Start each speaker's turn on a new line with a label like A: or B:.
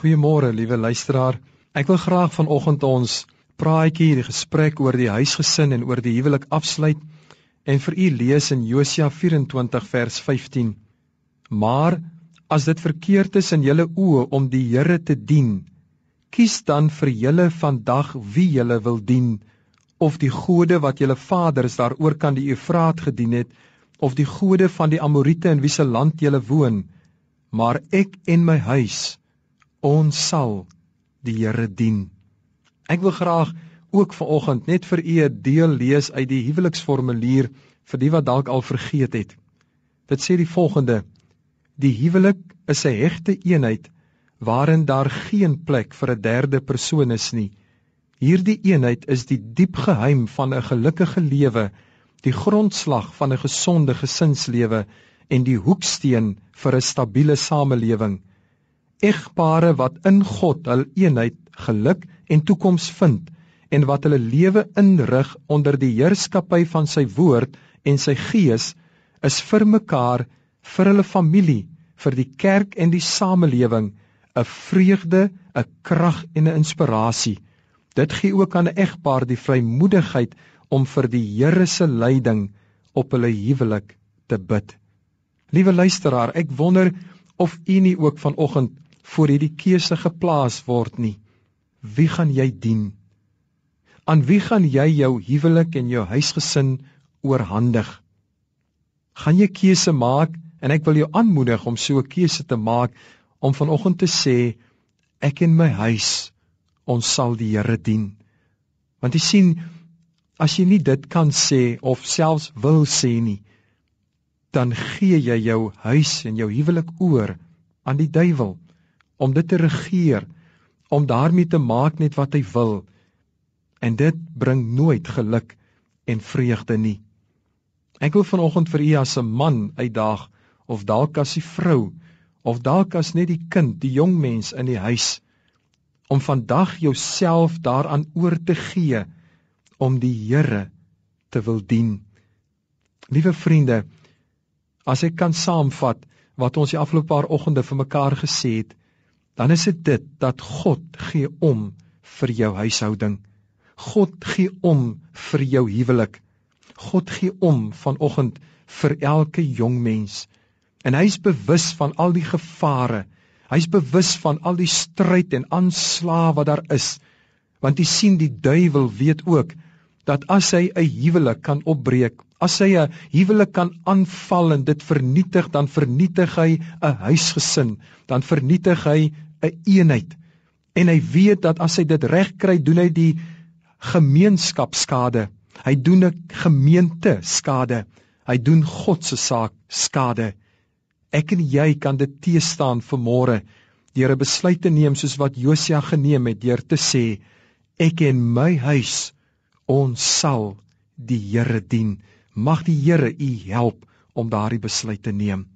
A: Goeiemôre, liewe luisteraar. Ek wil graag vanoggend ons praatjie, die gesprek oor die huisgesin en oor die huwelik afsluit en vir u lees in Josua 24 vers 15. Maar as dit verkeerd is in julle oë om die Here te dien, kies dan vir julle vandag wie julle wil dien of die gode wat julle vaders daaroor kan die Efraat gedien het of die gode van die Amorite in wie se land jy woon, maar ek en my huis ons sal die Here dien. Ek wil graag ook vanoggend net vir u 'n deel lees uit die huweliksformulier vir die wat dalk al vergeet het. Dit sê die volgende: Die huwelik is 'n hegte eenheid waarin daar geen plek vir 'n derde persoon is nie. Hierdie eenheid is die diep geheim van 'n gelukkige lewe die grondslag van 'n gesonde gesinslewe en die hoeksteen vir 'n stabiele samelewing. Egpare wat in God hul eenheid, geluk en toekoms vind en wat hulle lewe inrig onder die heerskappy van sy woord en sy gees, is vir mekaar, vir hulle familie, vir die kerk en die samelewing 'n vreugde, 'n krag en 'n inspirasie. Dit gee ook aan 'n egpaar die vrymoedigheid om vir die Here se leiding op hulle huwelik te bid. Liewe luisteraar, ek wonder of u nie ook vanoggend voor hierdie keuse geplaas word nie. Wie gaan jy dien? Aan wie gaan jy jou huwelik en jou huisgesin oorhandig? Gaan jy keuse maak en ek wil jou aanmoedig om so 'n keuse te maak om vanoggend te sê ek en my huis ons sal die Here dien. Want jy sien As jy nie dit kan sê of selfs wil sê nie, dan gee jy jou huis en jou huwelik oor aan die duiwel om dit te regeer, om daarmee te maak net wat hy wil. En dit bring nooit geluk en vreugde nie. Ek wil vanoggend vir u as 'n man uitdaag of dalk as 'n vrou of dalk as net die kind, die jong mens in die huis om vandag jouself daaraan oor te gee om die Here te wil dien. Liewe vriende, as ek kan saamvat wat ons die afgelope paar oggende vir mekaar gesê het, dan is dit dit dat God gee om vir jou huishouding. God gee om vir jou huwelik. God gee om vanoggend vir elke jong mens. En hy is bewus van al die gevare. Hy's bewus van al die stryd en aanslae wat daar is. Want jy sien die duiwel weet ook dat as hy 'n huwelik kan opbreek, as hy 'n huwelik kan aanval en dit vernietig, dan vernietig hy 'n huisgesin, dan vernietig hy 'n een eenheid. En hy weet dat as hy dit reg kry, doen hy die gemeenskap skade. Hy doen 'n gemeente skade. Hy doen God se saak skade. Ek en jy kan dit teestaan vir môre deur 'n besluit te neem soos wat Josia geneem het deur te sê ek en my huis ons sal die Here dien. Mag die Here u help om daardie besluit te neem.